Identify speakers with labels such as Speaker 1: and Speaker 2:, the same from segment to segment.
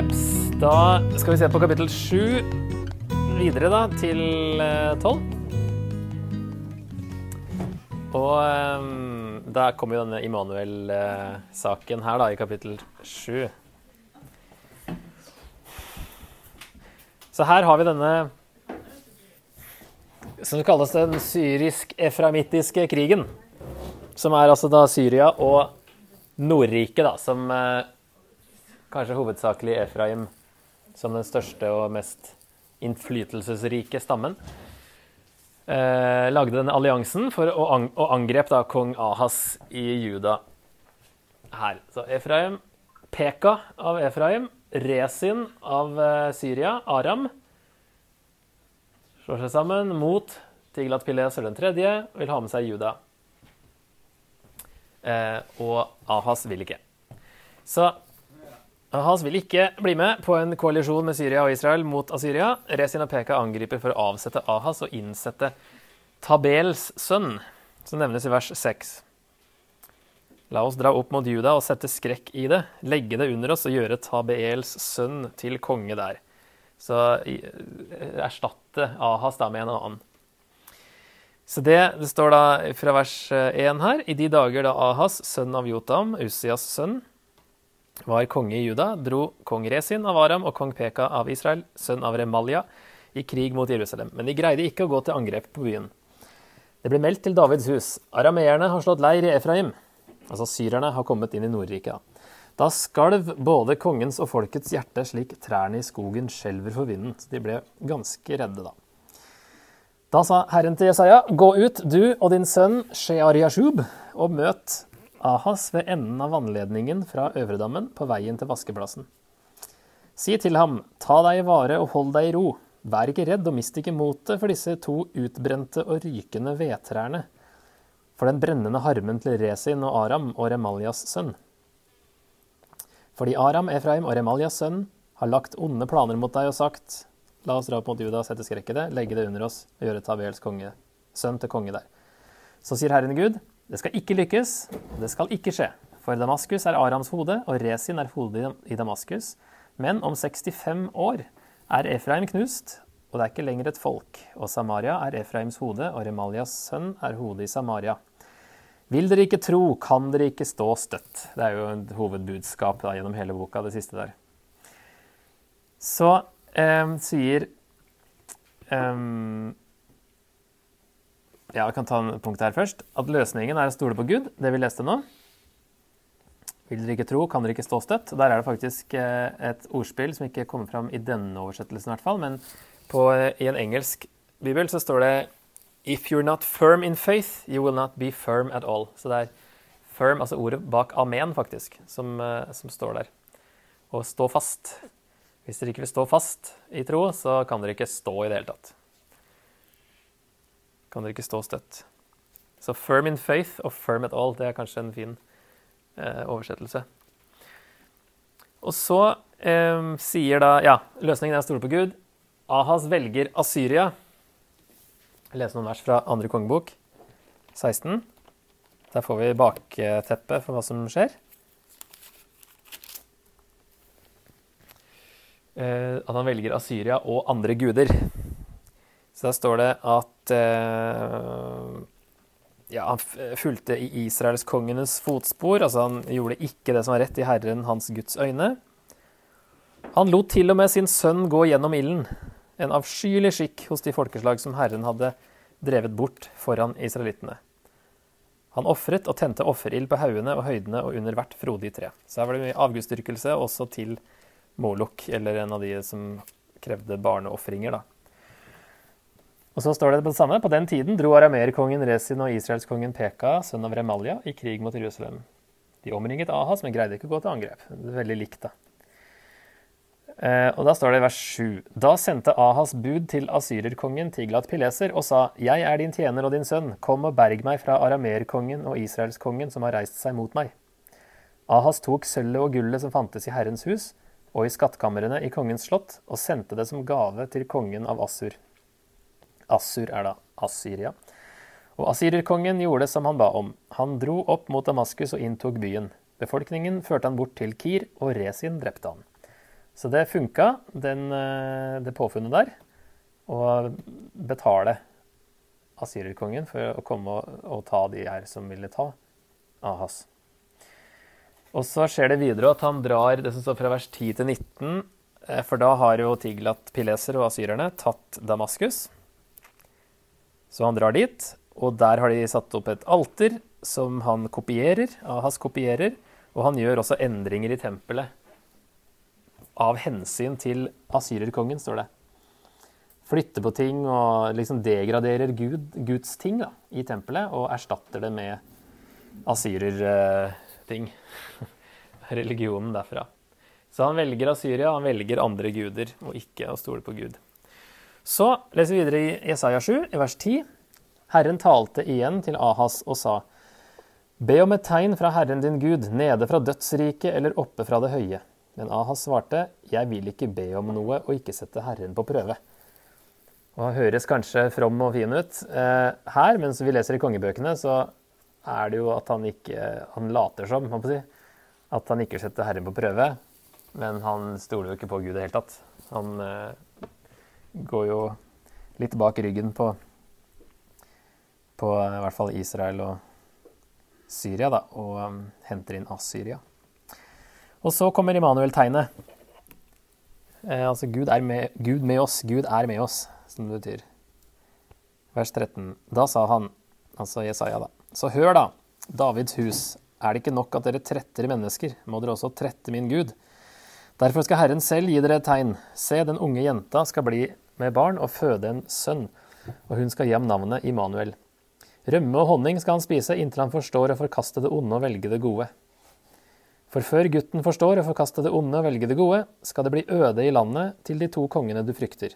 Speaker 1: Jepps. Da skal vi se på kapittel sju videre, da, til eh, tolv. Og um, da kommer jo denne Immanuel-saken her, da, i kapittel sju. Så her har vi denne som kalles den syrisk-eframittiske krigen. Som er altså da Syria og Nordriket, da, som eh, kanskje hovedsakelig Efraim som den største og mest innflytelsesrike stammen. Eh, lagde denne alliansen for å, ang og angrep da kong Ahas i Juda her. Så Efraim, Peka av Efraim, Resin av eh, Syria, Aram, slår seg sammen mot Tiglat Pileser den tredje, vil ha med seg Juda. Eh, og Ahas vil ikke. Så Ahas vil ikke bli med på en koalisjon med Syria og Israel mot Asyria. Rezin og Peka angriper for å avsette Ahas og innsette Tabels sønn, som nevnes i vers 6. La oss dra opp mot Juda og sette skrekk i det, legge det under oss og gjøre Tabeels sønn til konge der. Så erstatte Ahas da med en annen. Så det, det står da fra vers 1 her. I de dager da Ahas, sønn av Jotam, Ussias sønn, var konge i Juda, dro kong Resin av Aram og kong Peka av Israel, sønn av Remalia, i krig mot Jerusalem. Men de greide ikke å gå til angrep på byen. Det ble meldt til Davids hus. Arameerne har slått leir i Efraim. Altså syrerne har kommet inn i Nordrika. Da skalv både kongens og folkets hjerte slik trærne i skogen skjelver for vinden. De ble ganske redde da. Da sa Herren til Jesaja, gå ut, du og din sønn Sheariashub, og møt Ahas ved enden av vannledningen fra Øvredammen på veien til vaskeplassen. Si til ham, ta deg i vare og hold deg i ro. Vær ikke redd og mist ikke motet for disse to utbrente og rykende vedtrærne, for den brennende harmen til Resin og Aram og Remaljas sønn. Fordi Aram, Efraim og Remaljas sønn har lagt onde planer mot deg og sagt, la oss dra opp mot Juda sette skrekk i det, legge det under oss og gjøre Tabels konge, sønn til konge der. Så sier Herren Gud, det skal ikke lykkes, og det skal ikke skje. For Damaskus er Arams hode, og Resin er hodet i Damaskus. Men om 65 år er Efraim knust, og det er ikke lenger et folk. Og Samaria er Efraims hode, og Remalias sønn er hodet i Samaria. Vil dere ikke tro, kan dere ikke stå støtt. Det er jo et hovedbudskap da, gjennom hele boka, det siste der. Så eh, sier eh, Ja, jeg kan ta en punkt her først. At løsningen er å stole på Gud, det vi leste nå. Vil dere ikke tro, kan dere ikke stå støtt. Der er det faktisk eh, et ordspill som ikke kommer fram i denne oversettelsen, i hvert fall. Men på, eh, i en engelsk bibel så står det If you're not firm in faith, you will not be firm at all. Så det er firm, altså ordet bak amen, faktisk, som, eh, som står der. Og stå fast. Hvis dere ikke vil stå fast i tro, så kan dere ikke stå i det hele tatt. Kan dere ikke stå støtt. Så firm in faith og firm at all, det er kanskje en fin eh, oversettelse. Og så eh, sier da Ja, løsningen er å stole på Gud. Ahas velger Asyria. Jeg leser noen vers fra andre kongebok, 16. Der får vi bakteppet for hva som skjer. Eh, at han velger Asyria og andre guder. Så der står det at eh, ja, han fulgte i israelskongenes fotspor. Altså han gjorde ikke det som var rett i Herren hans Guds øyne. Han lot til og med sin sønn gå gjennom ilden, en avskyelig skikk hos de folkeslag som Herren hadde drevet bort foran israelittene. Han ofret og tente offerild på haugene og høydene og under hvert frodig tre. Så her var det mye avgudsdyrkelse også til Molok, eller en av de som krevde barneofringer, da. Og så står det på det samme. På den tiden dro arameerkongen Resin og israelskongen Peka, sønn av Remalia, i krig mot Jerusalem. De omringet Ahas, men greide ikke å gå til angrep. Det er veldig likt, da. Eh, og da står det i vers 7. Da sendte Ahas bud til asyrerkongen Tiglat Pileser og sa, Jeg er din tjener og din sønn, kom og berg meg fra arameerkongen og israelskongen som har reist seg mot meg. Ahas tok sølvet og gullet som fantes i Herrens hus, og i skattkamrene i kongens slott, og sendte det som gave til kongen av Assur. Assur er da Assyria. Og asyrerkongen gjorde som han ba om. Han dro opp mot Damaskus og inntok byen. Befolkningen førte han bort til Kir, og Resin drepte han. Så det funka, den, det påfunnet der, å betale asyrerkongen for å komme og, og, ta de her som ville ta Ahas. Og så skjer det videre at han drar det som står fra vers 10 til 19, for da har jo Tiglat Pileser og asyrerne tatt Damaskus. Så han drar dit, og der har de satt opp et alter som han kopierer, Ahas kopierer, og han gjør også endringer i tempelet. Av hensyn til asyrerkongen, står det. Flytter på ting og liksom degraderer Gud, Guds ting da, i tempelet og erstatter det med asyrerting. Religionen derfra. Så han velger Asyria, han velger andre guder, og ikke å stole på Gud. Så leser vi videre i Jesaja 7, i vers 10. Herren talte igjen til Ahas og sa:" Be om et tegn fra Herren din Gud, nede fra dødsriket eller oppe fra det høye. Men Ahas svarte, Jeg vil ikke be om noe og ikke sette Herren på prøve. Og Han høres kanskje from og fin ut eh, her, mens vi leser i kongebøkene, så er det jo at han ikke Han later som, må si, at han ikke setter Herren på prøve. Men han stoler jo ikke på Gud i det hele tatt. Han eh, går jo litt bak ryggen på, på i hvert fall Israel og Syria da, og um, henter inn Assyria. Og så kommer Immanuel-tegnet. Eh, altså Gud er med, Gud med oss, Gud er med oss, som det betyr. Vers 13. Da sa han, altså Jesaja, da. Så hør, da, Davids hus, er det ikke nok at dere tretter mennesker, må dere også trette min Gud. Derfor skal Herren selv gi dere et tegn. Se, den unge jenta skal bli med barn og føde en sønn, og hun skal gi ham navnet Immanuel. Rømme og honning skal han spise inntil han forstår å forkaste det onde og velge det gode. For før gutten forstår å forkaste det onde og velge det gode, skal det bli øde i landet til de to kongene du frykter.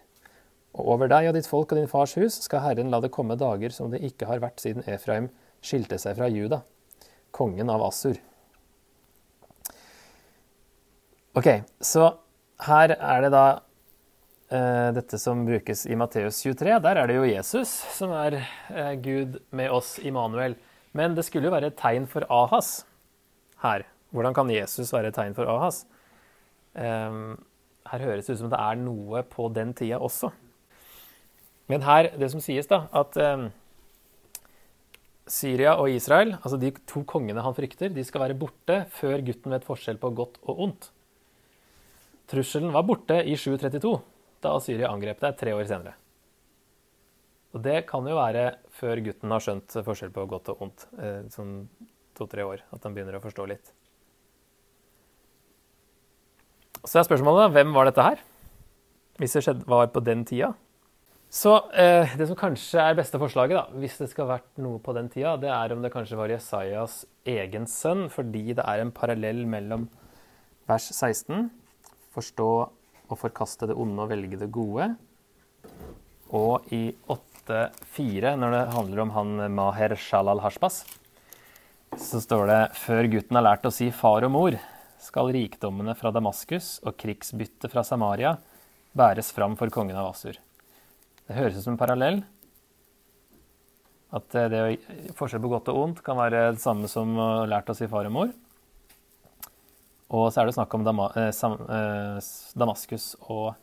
Speaker 1: Og over deg og ditt folk og din fars hus skal Herren la det komme dager som det ikke har vært siden Efraim skilte seg fra Juda, kongen av Assur. Ok, så her er det da dette som brukes i Matteus 23. Der er det jo Jesus som er eh, Gud med oss, Immanuel. Men det skulle jo være et tegn for Ahas her. Hvordan kan Jesus være et tegn for Ahas? Ehm, her høres det ut som det er noe på den tida også. Men her, det som sies, da, at ehm, Syria og Israel, altså de to kongene han frykter, de skal være borte før gutten vet forskjell på godt og ondt. Trusselen var borte i 732 da Syria angrep deg tre år senere. Og det kan jo være før gutten har skjønt forskjell på godt og ondt, eh, sånn to-tre år, at han begynner å forstå litt. Så er spørsmålet da, hvem var dette her? Hvis det skjedde, var på den tida? Så eh, det som kanskje er beste forslaget, da, hvis det skal ha vært noe på den tida, det er om det kanskje var Jesajas egen sønn, fordi det er en parallell mellom vers 16, forstå å forkaste det onde og velge det gode. Og i 8.4, når det handler om han Maher Shalal Hashbas, så står det før gutten har lært å si far og mor, skal rikdommene fra Damaskus og krigsbyttet fra Samaria bæres fram for kongen av Asur. Det høres ut som en parallell. At det å, forskjell på godt og ondt kan være det samme som å lært å si far og mor. Og så er det snakk om eh, eh, Damaskus og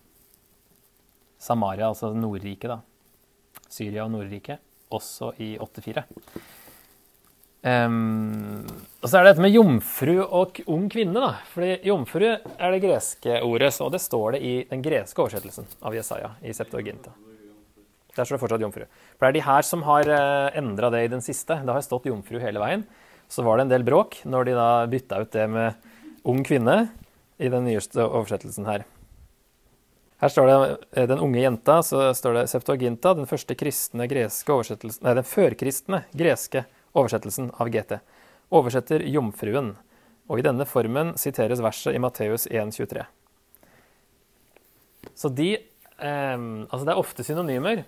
Speaker 1: Samaria, altså Nordriket, da. Syria og Nordriket, også i 84. Um, og så er det dette med jomfru og ung kvinne. da. Fordi Jomfru er det greske ordet, og det står det i den greske oversettelsen av Jesaja. i Septuaginta. Der står det fortsatt jomfru. For det er de her som har eh, endra det i den siste. Det har stått jomfru hele veien. Så var det en del bråk når de da bytta ut det med ung kvinne i den nyeste oversettelsen her. Her står det eh, 'den unge jenta', så står det 'Septuaginta', den første kristne greske oversettelsen Nei, den førkristne greske oversettelsen av GT. Oversetter 'jomfruen', og i denne formen siteres verset i Matteus 1,23. Så de eh, Altså, det er ofte synonymer.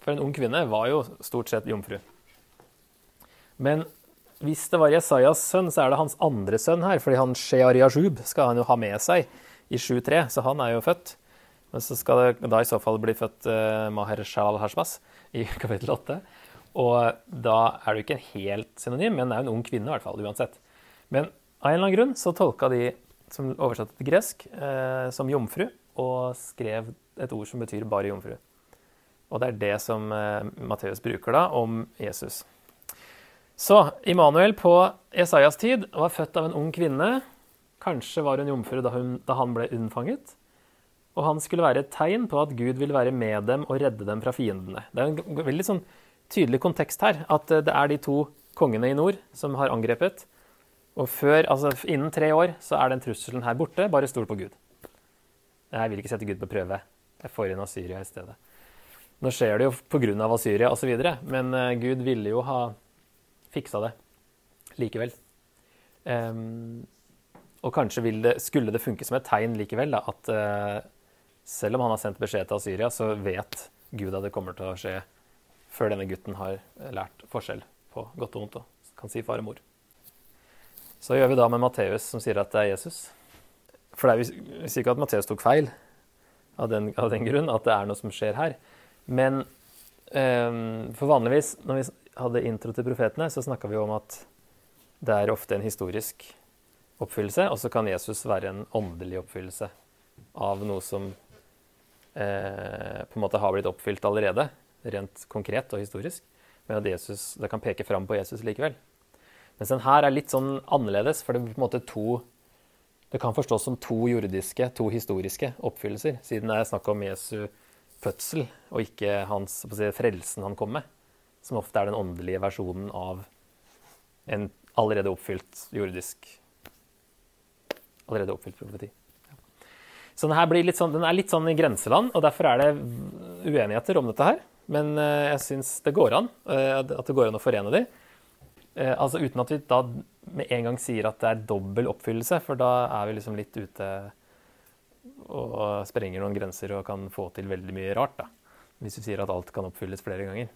Speaker 1: For en ung kvinne var jo stort sett jomfru. Men hvis det var Jesajas sønn, så er det hans andre sønn her. fordi han Sheariashub skal han jo ha med seg i 7-3, så han er jo født. Men så skal det da i så fall bli født uh, Maher Shal Hashbas i kapittel 8. Og da er det ikke en helt synonym, men det er en ung kvinne i hvert fall, uansett. Men av en eller annen grunn så tolka de som oversatte til gresk, eh, som jomfru, og skrev et ord som betyr 'bare jomfru'. Og det er det som eh, Matteus bruker da om Jesus. Så Immanuel på Esaias tid var født av en ung kvinne. Kanskje var hun jomfru da, hun, da han ble unnfanget. Og han skulle være et tegn på at Gud vil være med dem og redde dem fra fiendene. Det er en veldig sånn tydelig kontekst her, at eh, det er de to kongene i nord som har angrepet. Og før, altså innen tre år så er den trusselen her borte. Bare stol på Gud. Jeg vil ikke sette Gud på prøve. Jeg får inn Asyria i stedet. Nå skjer det jo pga. Asyria osv., men uh, Gud ville jo ha fiksa det likevel. Um, og kanskje det, skulle det funke som et tegn likevel, da, at uh, selv om han har sendt beskjed til Syria, så vet Gud at det kommer til å skje før denne gutten har lært forskjell på godt og vondt og kan si far og mor. Så gjør vi da med Matteus, som sier at det er Jesus. For det er, vi sier ikke at Matteus tok feil av den, av den, grunn, at det er noe som skjer her. Men um, for vanligvis, når vi hadde intro til profetene, så snakka vi om at det er ofte en historisk oppfyllelse, og så kan Jesus være en åndelig oppfyllelse av noe som eh, på en måte har blitt oppfylt allerede, rent konkret og historisk. Men at Jesus, det kan peke fram på Jesus likevel. Mens den her er litt sånn annerledes, for det er på en måte to Det kan forstås som to jordiske, to historiske oppfyllelser, siden det er snakk om Jesu fødsel, og ikke hans si, frelsen han kom med, som ofte er den åndelige versjonen av en allerede oppfylt jordisk Allerede oppfylt profeti. Så den, sånn, den, er litt sånn i grenseland, og derfor er det uenigheter om dette her. Men eh, jeg syns det går an, eh, at det går an å forene de. Eh, altså Uten at vi da med en gang sier at det er dobbel oppfyllelse, for da er vi liksom litt ute og sprenger noen grenser og kan få til veldig mye rart. da, Hvis vi sier at alt kan oppfylles flere ganger.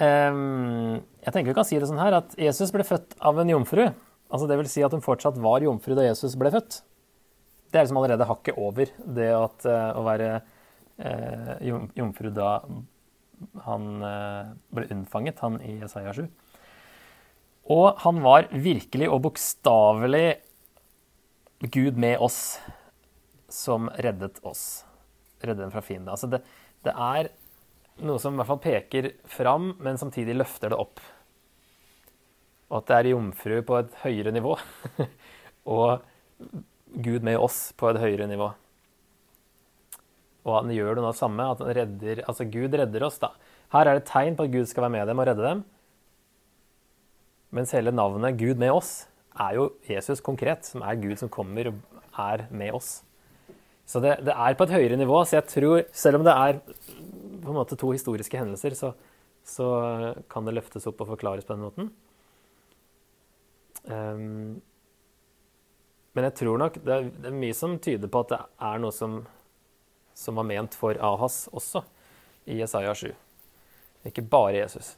Speaker 1: Um, jeg tenker vi kan si det sånn her at Jesus ble født av en jomfru. Altså det vil si at hun fortsatt var jomfru da Jesus ble født. Det er liksom allerede hakket over det at, uh, å være uh, jomfru da han uh, ble unnfanget, han i Jesaja 7. Og han var virkelig og bokstavelig Gud med oss som reddet oss. Reddet dem fra fienden. Altså det, det, er noe som i hvert fall peker fram, men samtidig løfter det opp. Og at det er jomfru på et høyere nivå. og Gud med oss på et høyere nivå. Og han gjør det nå samme, at han redder, altså Gud redder oss. da. Her er det tegn på at Gud skal være med dem og redde dem. Mens hele navnet 'Gud med oss' er jo Jesus konkret, som er Gud som kommer og er med oss. Så det, det er på et høyere nivå. Så jeg tror, selv om det er på en måte to historiske hendelser, så, så kan det løftes opp og forklares på den måten. Um, men jeg tror nok det er, det er mye som tyder på at det er noe som som var ment for Ahas også, i Jesaja 7. Ikke bare Jesus.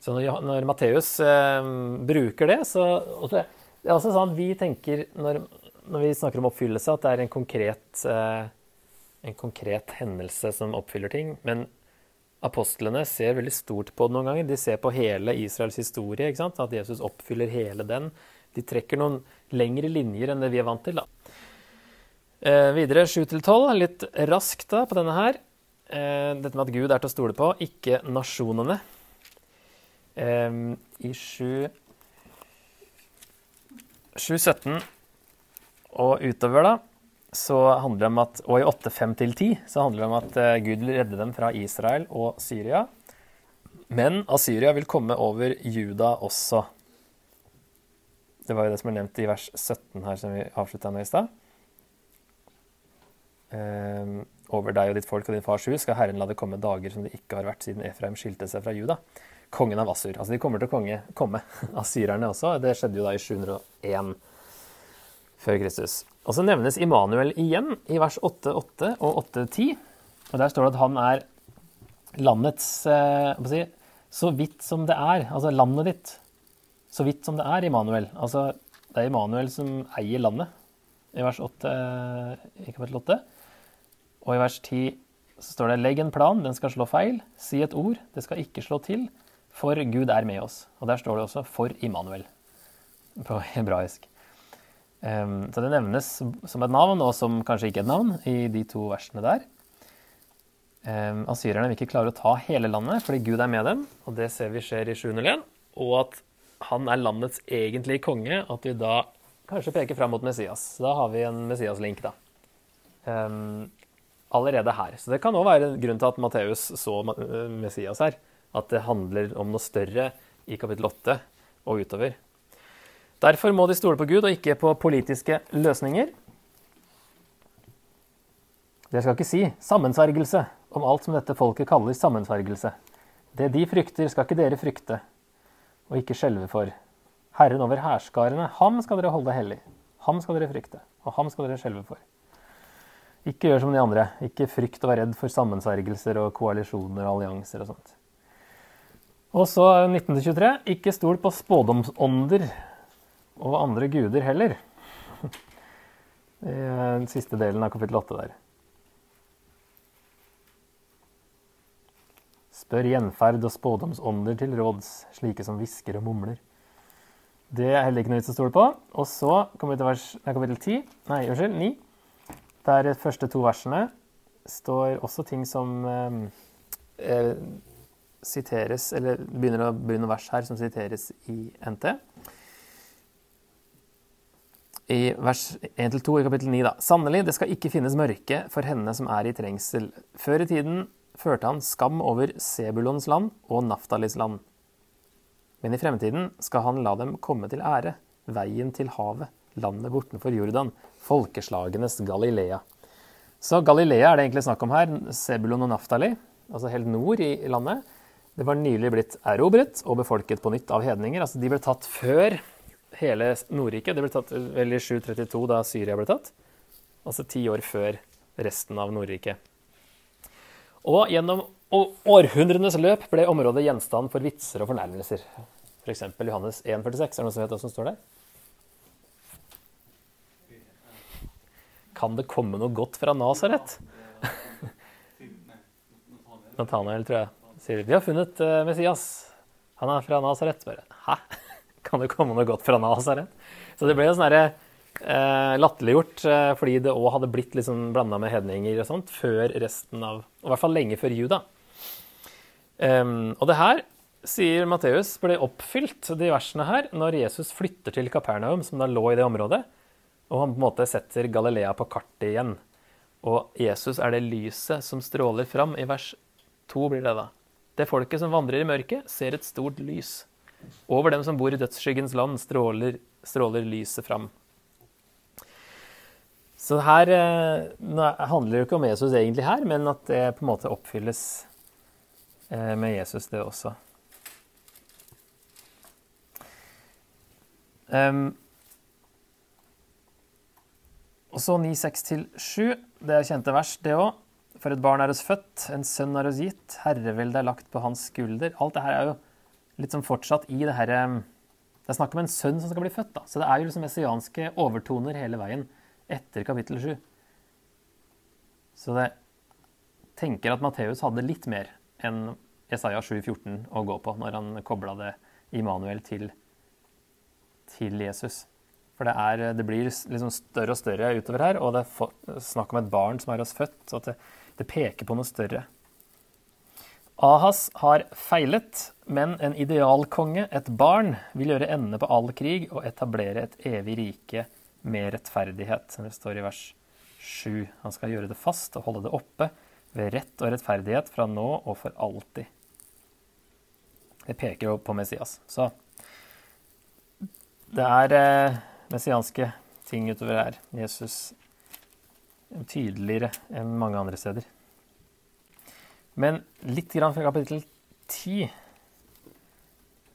Speaker 1: Så når, når Matteus eh, bruker det, så det, det er også sånn at vi tenker, når, når, vi snakker om oppfyllelse, at det er en konkret, eh, en konkret hendelse som oppfyller ting. Men apostlene ser veldig stort på det noen ganger. De ser på hele Israels historie, at Jesus oppfyller hele den. De trekker noen lengre linjer enn det vi er vant til. da. Eh, videre 7-12, litt raskt da på denne her. Eh, dette med at Gud er til å stole på, ikke nasjonene. Eh, I 7 7.17 og utover, da, så handler det om at, og i 8.5-10 så handler det om at uh, Gud vil redde dem fra Israel og Syria. Men Asyria vil komme over Juda også. Det var jo det som er nevnt i vers 17 her, som vi avslutta med i stad. Ehm, over deg og ditt folk og din fars hus skal Herren la det komme dager som det ikke har vært siden Efraim skilte seg fra Juda. Kongen av Assur. Altså de kommer til å konge, komme, asyrerne også. Det skjedde jo da i 701 før Kristus. Og så nevnes Immanuel igjen i vers 8.8 og 8.10. Og der står det at han er landets eh, si, Så vidt som det er. Altså landet ditt. Så vidt som det er, Immanuel. Altså det er Immanuel som eier landet. I vers 8 i kapittel 8. Og i vers 10 så står det 'legg en plan, den skal slå feil'. Si et ord, det skal ikke slå til, for Gud er med oss. Og der står det også 'for Immanuel'. på hebraisk. Um, så det nevnes som et navn, og som kanskje ikke et navn, i de to versene der. Um, Asyrerne vil ikke klare å ta hele landet fordi Gud er med dem, og det ser vi skjer i 701. Og at han er landets egentlige konge, at vi da kanskje peker fram mot Messias. Da har vi en Messias-link, da. Um, allerede her. Så det kan òg være en grunn til at Matteus så Messias her. At det handler om noe større i kapittel 8 og utover. Derfor må de stole på Gud og ikke på politiske løsninger. Dere skal ikke si 'sammensvergelse' om alt som dette folket kaller sammensvergelse. Det de frykter, skal ikke dere frykte og ikke skjelve for. Herren over hærskarene, ham skal dere holde hellig. Ham skal dere frykte, og ham skal dere skjelve for. Ikke gjør som de andre. Ikke frykt og vær redd for sammensvergelser og koalisjoner og allianser og sånt. Og så 1923. Ikke stol på spådomsånder og andre guder heller. Det er den siste delen av kapittel 8 der. Spør gjenferd og spådomsånder til råds, slike som hvisker og mumler. Det er heller ikke noe vits å stole på. Og så kommer vi til vers, nei, kapittel 10, nei, unnskyld, 9. Der de første to versene står også ting som eh, eh, siteres Eller begynner å begynne vers her som siteres i NT. I vers 1-2 i kapittel 9, da. Sannelig, det skal ikke finnes mørke for henne som er i trengsel. Før i tiden førte han skam over Sebulons land og Naftalis land. Men i fremtiden skal han la dem komme til ære, veien til havet, landet bortenfor Jordan, folkeslagenes Galilea. Så Galilea er det egentlig snakk om her. Sebulon og Naftali, altså helt nord i landet. Det var nylig blitt erobret og befolket på nytt av hedninger. Altså de ble tatt før hele Nordriket. Det ble tatt vel i 732, da Syria ble tatt. Altså ti år før resten av Nordriket. Og gjennom århundrenes løp ble området gjenstand for vitser og fornærmelser. F.eks. For Johannes 1,46. Er det noen som vet hva som står der? Kan det komme noe godt fra Nasaret? Nathanael, tror jeg, sier vi har funnet uh, Messias. Han er fra Nasaret. Bare hæ? Kan det komme noe godt fra Nasaret? Så det ble jo sånn herre eh, latterliggjort eh, fordi det òg hadde blitt liksom blanda med hedninger og sånt før resten av I hvert fall lenge før Juda. Um, og det her, sier Matteus, ble oppfylt, de versene her, når Jesus flytter til Kapernaum, som da lå i det området. Og han på en måte setter Galilea på kartet igjen. Og Jesus er det lyset som stråler fram. I vers 2 blir det da. Det folket som vandrer i mørket, ser et stort lys. Over dem som bor i dødsskyggens land, stråler, stråler lyset fram. Så her nå handler det ikke om Jesus egentlig her, men at det på en måte oppfylles eh, med Jesus, det også. Og så 9-6-7. Det er kjente vers, det òg. For et barn er oss født, en sønn er oss gitt, herreveldet er lagt på hans skulder. Alt det her er jo litt sånn fortsatt i det herre Det er snakk om en sønn som skal bli født, da. Så det er jo liksom messianske overtoner hele veien etter kapittel 7. Så jeg tenker at Matteus hadde litt mer enn Jesaja 7,14 å gå på når han kobla det Immanuel til, til Jesus. For det, er, det blir liksom større og større utover her, og det er snakk om et barn som er oss født. Så det, det peker på noe større. Ahas har feilet, men en idealkonge, et barn, vil gjøre ende på all krig og etablere et evig rike med rettferdighet. Det står i vers 7. Han skal gjøre det fast og holde det oppe ved rett og rettferdighet fra nå og for alltid. Det peker jo på Messias. Så det er eh, messianske ting utover her. Jesus er tydeligere enn mange andre steder. Men litt grann fra kapittel 10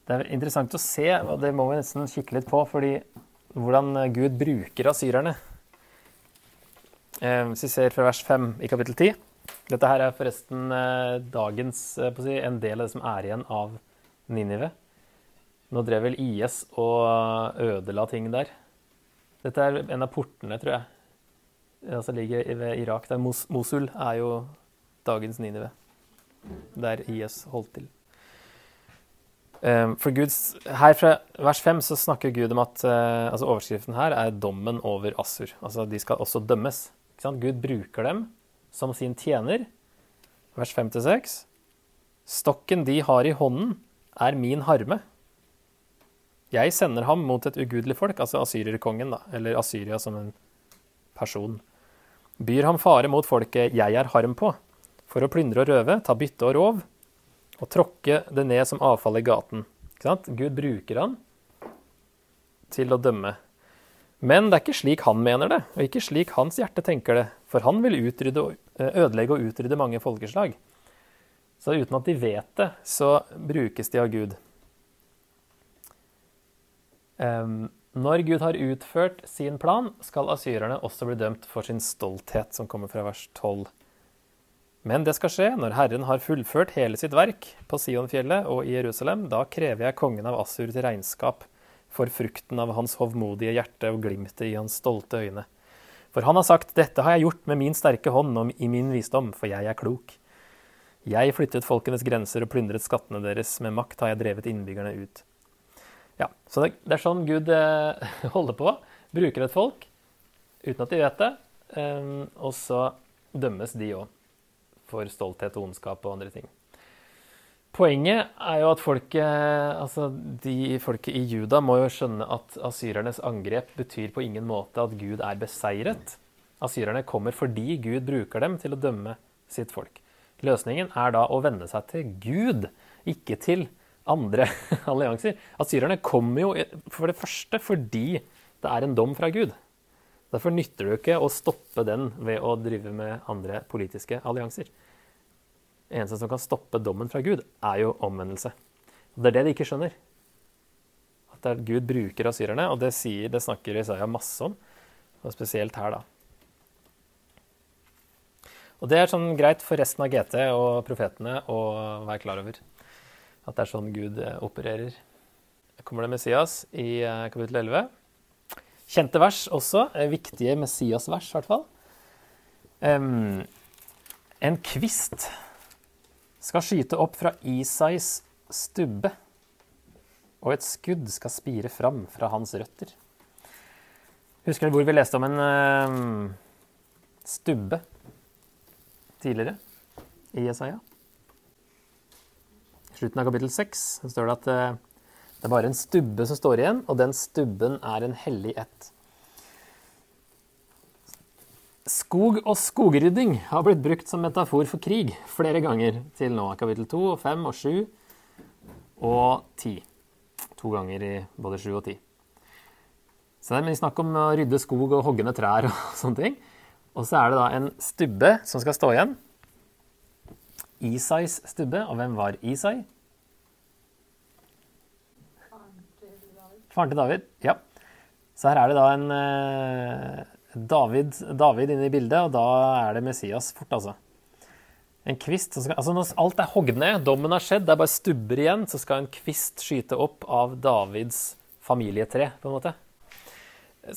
Speaker 1: Det er interessant å se, og det må vi nesten kikke litt på, fordi hvordan Gud bruker asyrerne. Eh, hvis vi ser fra vers 5 i kapittel 10 Dette her er forresten eh, dagens eh, si, en del av det som er igjen av Ninive. Nå drev vel IS og ødela ting der. Dette er en av portene, tror jeg. Altså ligger ved Irak. Der Mos Mosul er jo dagens Ninive. Der IS holdt til. Um, for Guds, her fra vers 5 så snakker Gud om at uh, altså overskriften her er dommen over Assur. Altså de skal også dømmes. Gud bruker dem som sin tjener. Vers 5-6. Stokken de har i hånden, er min harme. Jeg sender ham mot et ugudelig folk, altså asyrerkongen, da, eller Asyria som en person. Byr ham fare mot folket jeg er harm på, for å plyndre og røve, ta bytte og rov, og tråkke det ned som avfall i gaten. Gud bruker han til å dømme. Men det er ikke slik han mener det, og ikke slik hans hjerte tenker det. For han vil utrydde, eh, ødelegge og utrydde mange folkeslag. Så uten at de vet det, så brukes de av Gud. Når Gud har utført sin plan, skal asyrerne også bli dømt for sin stolthet, som kommer fra vers 12. Men det skal skje når Herren har fullført hele sitt verk på Sionfjellet og i Jerusalem. Da krever jeg kongen av Assur til regnskap for frukten av hans hovmodige hjerte og glimtet i hans stolte øyne. For han har sagt, dette har jeg gjort med min sterke hånd og i min visdom, for jeg er klok. Jeg flyttet folkenes grenser og plyndret skattene deres. Med makt har jeg drevet innbyggerne ut. Ja, Så det, er sånn Gud eh, holder på. Bruker et folk uten at de vet det. Um, og så dømmes de òg for stolthet og ondskap og andre ting. Poenget er jo at folket, altså de folket i Juda må jo skjønne at asyrernes angrep betyr på ingen måte at Gud er beseiret. Asyrerne kommer fordi Gud bruker dem til å dømme sitt folk. Løsningen er da å vende seg til Gud, ikke til andre allianser. Asyrerne kommer jo for det første fordi det er en dom fra Gud. Derfor nytter det ikke å stoppe den ved å drive med andre politiske allianser. Det eneste som kan stoppe dommen fra Gud, er jo omvendelse. Det er det de ikke skjønner. At det er Gud bruker asyrerne, og det, sier, det snakker Isaiah masse om. Og spesielt her, da. Og det er sånn greit for resten av GT og profetene å være klar over. At det er sånn Gud opererer. kommer det Messias i eh, kapittel 11. Kjente vers også. Eh, viktige Messias-vers, i hvert fall. Um, en kvist skal skyte opp fra Isais stubbe, og et skudd skal spire fram fra hans røtter. Husker dere hvor vi leste om en uh, stubbe? tidligere i Jesaja. I slutten av kapittel 6 står det at eh, det er bare en stubbe som står igjen, og den stubben er en hellig ett. Skog og skogrydding har blitt brukt som metafor for krig flere ganger til nå. Kapittel 2, 5 og 7 og 10. To ganger i både 7 og 10. Så det er mye snakk om å rydde skog og hogge ned trær og sånne ting. Og så er det da en stubbe som skal stå igjen. Isais stubbe. Og hvem var Isai? Faren til David. Ja. Så her er det da en uh, David, David inne i bildet, og da er det Messias fort, altså. En kvist skal, altså Når alt er hogd ned, dommen har skjedd, det er bare stubber igjen, så skal en kvist skyte opp av Davids familietre, på en måte.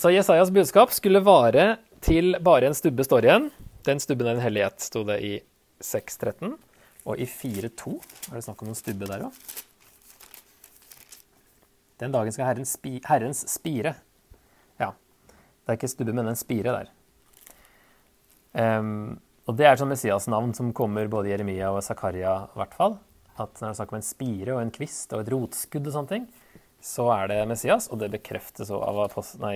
Speaker 1: Så Jesajas budskap skulle vare til bare en stubbe står igjen. Den stubben er en hellighet, sto det i 6.13. Og i 4.2 er det snakk om en stubbe der òg. Den dagen skal herren spi, Herrens spire. Ja. Det er ikke stubbe, men en spire der. Um, og det er sånn Messias-navn som kommer både i Jeremia og Zakaria, i hvert fall. At når det er snakk om en spire og en kvist og et rotskudd og sånne ting, så er det Messias, og det bekreftes av nei,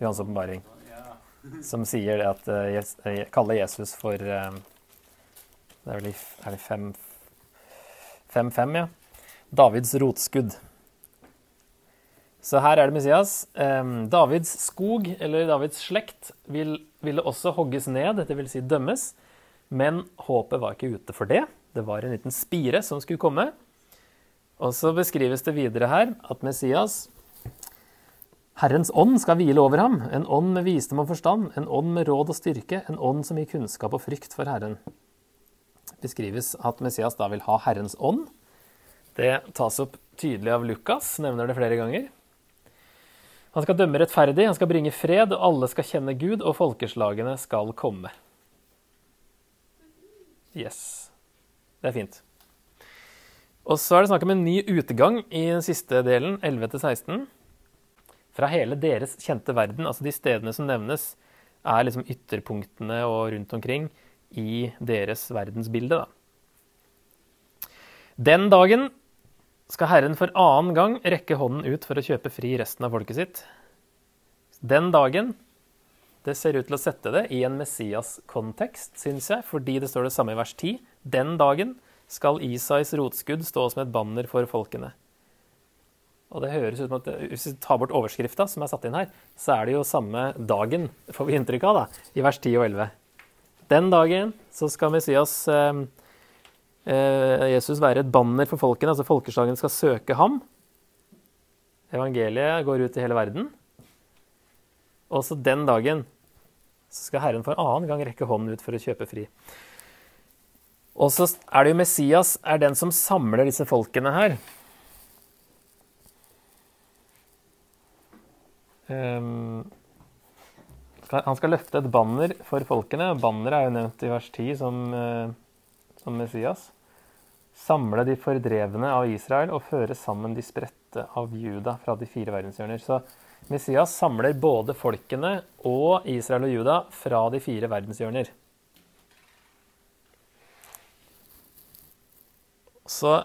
Speaker 1: Johans åpenbaring som sier at uh, kaller Jesus for uh, Det er vel i er det fem, fem, fem, ja. Davids rotskudd. Så her er det Messias. Davids skog, eller Davids slekt, vil, ville også hogges ned, vil si dømmes. Men håpet var ikke ute for det. Det var en liten spire som skulle komme. Og så beskrives det videre her at Messias Herrens ånd skal hvile over ham, en ånd med visdom og forstand, en ånd med råd og styrke, en ånd som gir kunnskap og frykt for Herren. Det beskrives at Messias da vil ha Herrens ånd. Det tas opp tydelig av Lukas, nevner det flere ganger. Han skal dømme rettferdig, han skal bringe fred, og alle skal kjenne Gud, og folkeslagene skal komme. Yes. Det er fint. Og så er det snakk om en ny utgang i den siste delen, 11-16. Fra hele deres kjente verden. Altså de stedene som nevnes, er liksom ytterpunktene og rundt omkring i deres verdensbilde. Da. Den dagen skal Herren for annen gang rekke hånden ut for å kjøpe fri resten av folket sitt. Den dagen Det ser ut til å sette det i en Messias-kontekst, syns jeg, fordi det står det samme i vers 10. Den dagen skal Isais rotskudd stå som et banner for folkene. Og det høres ut som at Hvis vi tar bort overskrifta, som er satt inn her, så er det jo samme dagen, får vi inntrykk av, da, i vers 10 og 11. Den dagen så skal Messias eh, Jesus være et banner for folkene. Altså folkeslagen skal søke ham. Evangeliet går ut i hele verden. Også den dagen skal Herren for annen gang rekke hånden ut for å kjøpe fri. Og så er det jo Messias er den som samler disse folkene her. Um, han skal løfte et banner for folkene. Banneret er jo nevnt i vers 10 som, uh, som, Messias. Samle de fordrevne av Israel og føre sammen de spredte av Juda fra de fire verdenshjørner. Så Messias samler både folkene og Israel og Juda fra de fire verdenshjørner. Så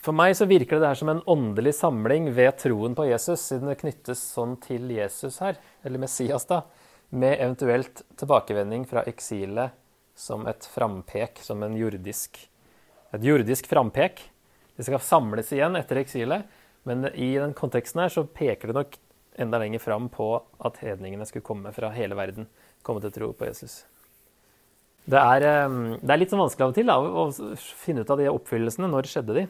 Speaker 1: for meg så virker det her som en åndelig samling ved troen på Jesus, siden det knyttes sånn til Jesus her, eller Messias, da, med eventuelt tilbakevending fra eksilet som et frampek, som en jordisk, et jordisk frampek. De skal samles igjen etter eksilet, men i den konteksten her så peker det nok enda lenger fram på at hedningene skulle komme fra hele verden, komme til tro på Jesus. Det er, ehm, det er, litt sånn vanskelig av og til da, å finne ut av de oppfyllelsene. Når skjedde de?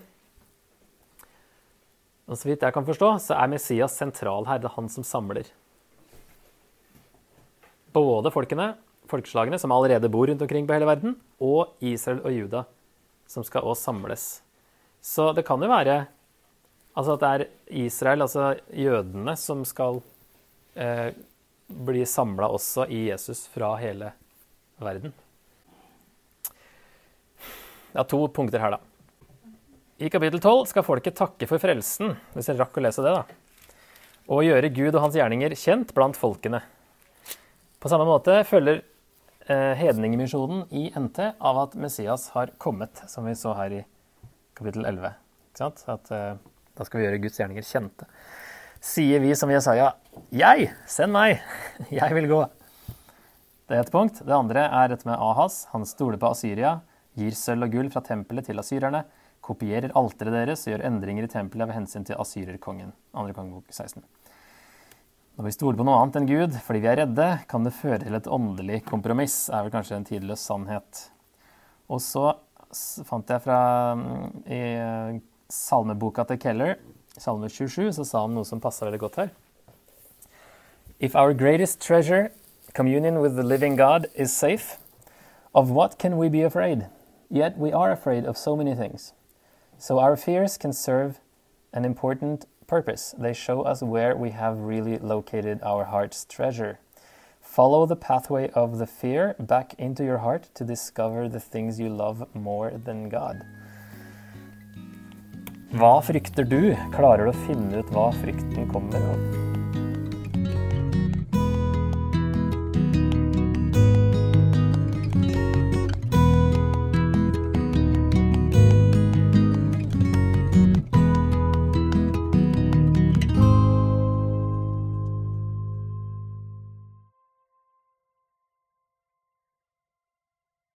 Speaker 1: Og Så vidt jeg kan forstå, så er Messias sentral her. Det er han som samler. Både folkene, folkeslagene som allerede bor rundt omkring på hele verden, og Israel og Juda, som skal også samles. Så det kan jo være altså at det er Israel, altså jødene, som skal eh, bli samla også i Jesus fra hele verden. Det er to punkter her, da. I kapittel 12 skal folket takke for frelsen, hvis jeg rakk å lese det, da. Og gjøre Gud og hans gjerninger kjent blant folkene. På samme måte følger eh, hedningemisjonen i NT av at Messias har kommet, som vi så her i kapittel 11. Ikke sant? At eh, da skal vi gjøre Guds gjerninger kjente. Sier vi som Jesaja, 'Jeg, send meg, jeg vil gå'. Det er ett punkt. Det andre er dette med Ahas. Han stoler på Asyria gir sølv og gull fra tempelet til asyrerne, kopierer alteret deres og gjør endringer i tempelet ved hensyn til asyrerkongen. 2. kongebok 16. Når vi stoler på noe annet enn Gud fordi vi er redde, kan det føre til et åndelig kompromiss, er vel kanskje en tidløs sannhet. Og så fant jeg fra mm, i salmeboka til Keller, salme 27, så sa han noe som passa veldig godt her. If our greatest treasure, communion with the living God, is safe, of what can we be afraid? Yet we are afraid of so many things. So our fears can serve an important purpose. They show us where we have really located our heart's treasure. Follow the pathway of the fear back into your heart to discover the things you love more than God. Hva frykter du? Klarer du å finne ut hva frykten kommer av?